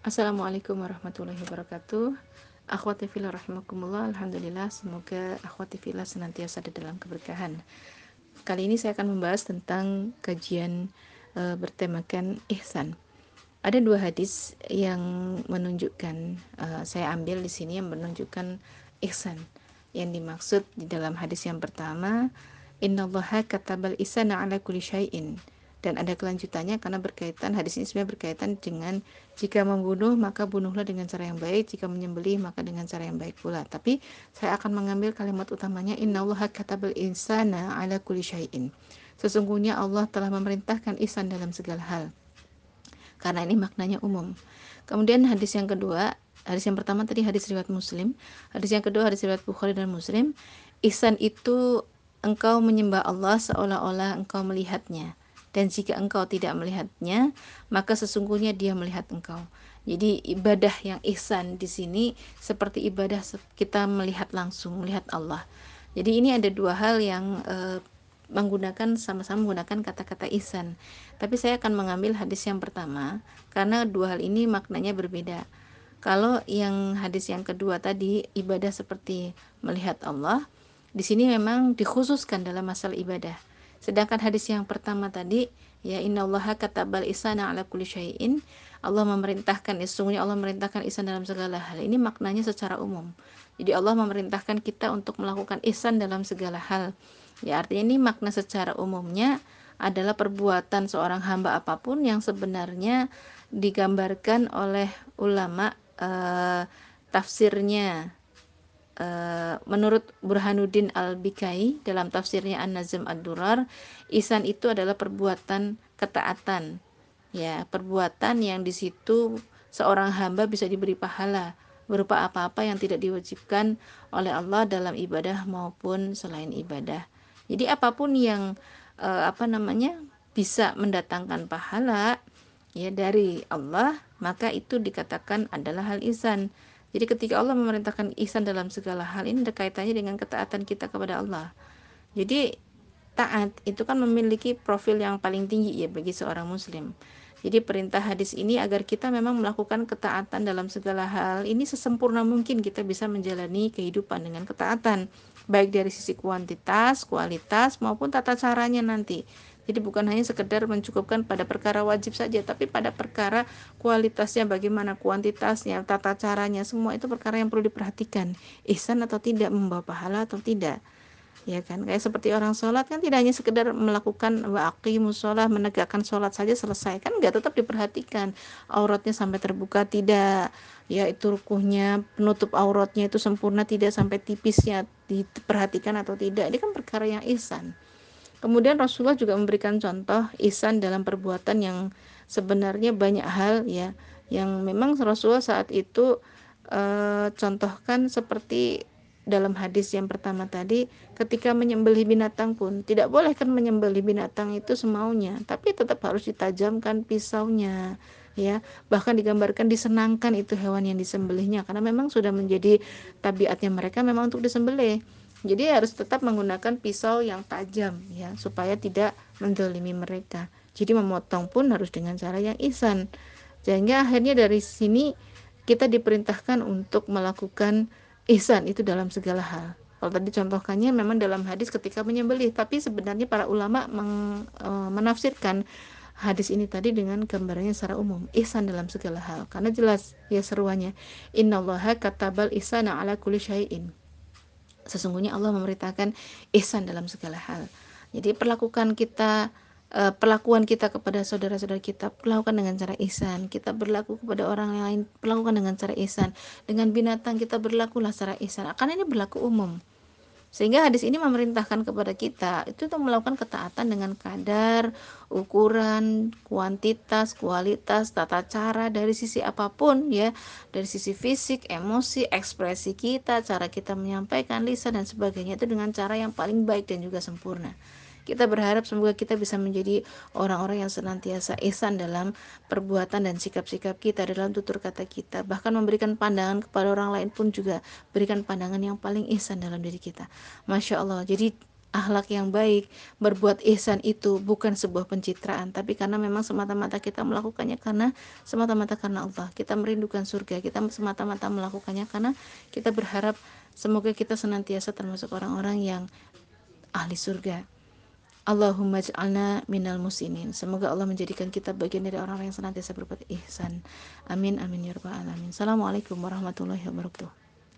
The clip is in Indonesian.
Assalamualaikum warahmatullahi wabarakatuh. Akhwati fillah rahimakumullah. Alhamdulillah semoga akhwati fillah senantiasa ada dalam keberkahan. Kali ini saya akan membahas tentang kajian e, bertemakan ihsan. Ada dua hadis yang menunjukkan e, saya ambil di sini yang menunjukkan ihsan. Yang dimaksud di dalam hadis yang pertama, innallaha katabal ihsana ala kulli syai'in dan ada kelanjutannya karena berkaitan hadis ini sebenarnya berkaitan dengan jika membunuh maka bunuhlah dengan cara yang baik. Jika menyembelih maka dengan cara yang baik pula. Tapi saya akan mengambil kalimat utamanya innallaha katabal insana ala kulli syai'in. Sesungguhnya Allah telah memerintahkan ihsan dalam segala hal. Karena ini maknanya umum. Kemudian hadis yang kedua hadis yang pertama tadi hadis riwayat muslim. Hadis yang kedua hadis riwayat Bukhari dan Muslim. Ihsan itu engkau menyembah Allah seolah-olah engkau melihatnya dan jika engkau tidak melihatnya maka sesungguhnya dia melihat engkau. Jadi ibadah yang ihsan di sini seperti ibadah kita melihat langsung melihat Allah. Jadi ini ada dua hal yang e, menggunakan sama-sama menggunakan kata-kata ihsan. Tapi saya akan mengambil hadis yang pertama karena dua hal ini maknanya berbeda. Kalau yang hadis yang kedua tadi ibadah seperti melihat Allah di sini memang dikhususkan dalam masalah ibadah Sedangkan hadis yang pertama tadi, ya innallaha katabal isana ala kulli syai'in. Allah memerintahkan, ya, sesungguhnya Allah memerintahkan ihsan dalam segala hal. Ini maknanya secara umum. Jadi Allah memerintahkan kita untuk melakukan ihsan dalam segala hal. Ya artinya ini makna secara umumnya adalah perbuatan seorang hamba apa pun yang sebenarnya digambarkan oleh ulama eh, tafsirnya Eh, menurut Burhanuddin Al-Bikai dalam tafsirnya An-Nazm Ad-Durar, isan itu adalah perbuatan ketaatan. Ya, perbuatan yang di situ seorang hamba bisa diberi pahala berupa apa-apa yang tidak diwajibkan oleh Allah dalam ibadah maupun selain ibadah. Jadi apa pun yang eh, apa namanya bisa mendatangkan pahala ya dari Allah, maka itu dikatakan adalah hal isan. Jadi ketika Allah memerintahkan ihsan dalam segala hal ini ada kaitannya dengan ketaatan kita kepada Allah. Jadi taat itu kan memiliki profil yang paling tinggi ya bagi seorang muslim. Jadi perintah hadis ini agar kita memang melakukan ketaatan dalam segala hal ini sesempurna mungkin kita bisa menjalani kehidupan dengan ketaatan baik dari sisi kuantitas, kualitas maupun tata caranya nanti. Jadi bukan hanya sekedar mencukupkan pada perkara wajib saja, tapi pada perkara kualitasnya bagaimana, kuantitasnya, tata caranya, semua itu perkara yang perlu diperhatikan. Ihsan atau tidak, membawa pahala atau tidak. Ya kan, kayak seperti orang sholat kan tidak hanya sekedar melakukan waqi musolah menegakkan sholat saja selesai. Kan nggak tetap diperhatikan. Auratnya sampai terbuka tidak. Ya itu rukuhnya penutup auratnya itu sempurna tidak sampai tipisnya diperhatikan atau tidak. Ini kan perkara yang ihsan Kemudian Rasulullah juga memberikan contoh ihsan dalam perbuatan yang sebenarnya banyak hal ya yang memang Rasulullah saat itu e, contohkan seperti dalam hadis yang pertama tadi ketika menyembelih binatang pun tidak boleh kan menyembelih binatang itu semaunya tapi tetap harus ditajamkan pisaunya ya. Bahkan digambarkan disenangkan itu hewan yang disembelihnya karena memang sudah menjadi tabiatnya mereka memang untuk disembelih jadi harus tetap menggunakan pisau yang tajam ya supaya tidak mendolimi mereka. Jadi memotong pun harus dengan cara yang ihsan. Sehingga akhirnya dari sini kita diperintahkan untuk melakukan ihsan itu dalam segala hal. Kalau tadi contohkannya memang dalam hadis ketika menyembelih, tapi sebenarnya para ulama meng, e, menafsirkan hadis ini tadi dengan gambarannya secara umum ihsan dalam segala hal karena jelas ya seruannya innallaha katabal ihsana ala kulli syai'in Sesungguhnya Allah memerintahkan ihsan dalam segala hal. Jadi perlakukan kita uh, perlakuan kita kepada saudara-saudara kita perlakukan dengan cara ihsan. Kita berlaku kepada orang lain perlakukan dengan cara ihsan. Dengan binatang kita berlakulah secara ihsan. Akan ini berlaku umum. Sehingga hadis ini memerintahkan kepada kita itu untuk melakukan ketaatan dengan kadar, ukuran, kuantitas, kualitas, tata cara dari sisi apa pun ya, dari sisi fisik, emosi, ekspresi kita, cara kita menyampaikan lisan dan sebagainya itu dengan cara yang paling baik dan juga sempurna. Kita berharap semoga kita bisa menjadi orang-orang yang senantiasa ihsan dalam perbuatan dan sikap-sikap kita dalam tutur kata kita. Bahkan memberikan pandangan kepada orang lain pun juga berikan pandangan yang paling ihsan dalam diri kita. Masya Allah. Jadi akhlak yang baik, berbuat ihsan itu bukan sebuah pencitraan, tapi karena memang semata-mata kita melakukannya karena semata-mata karena Allah. Kita merindukan surga, kita semata-mata melakukannya karena kita berharap semoga kita senantiasa termasuk orang-orang yang ahli surga. Allahumma ja'alna minal musinin. Semoga Allah menjadikan kita bagian dari orang-orang yang senantiasa berbuat ihsan. Amin amin ya rabbal alamin. Assalamualaikum warahmatullahi wabarakatuh.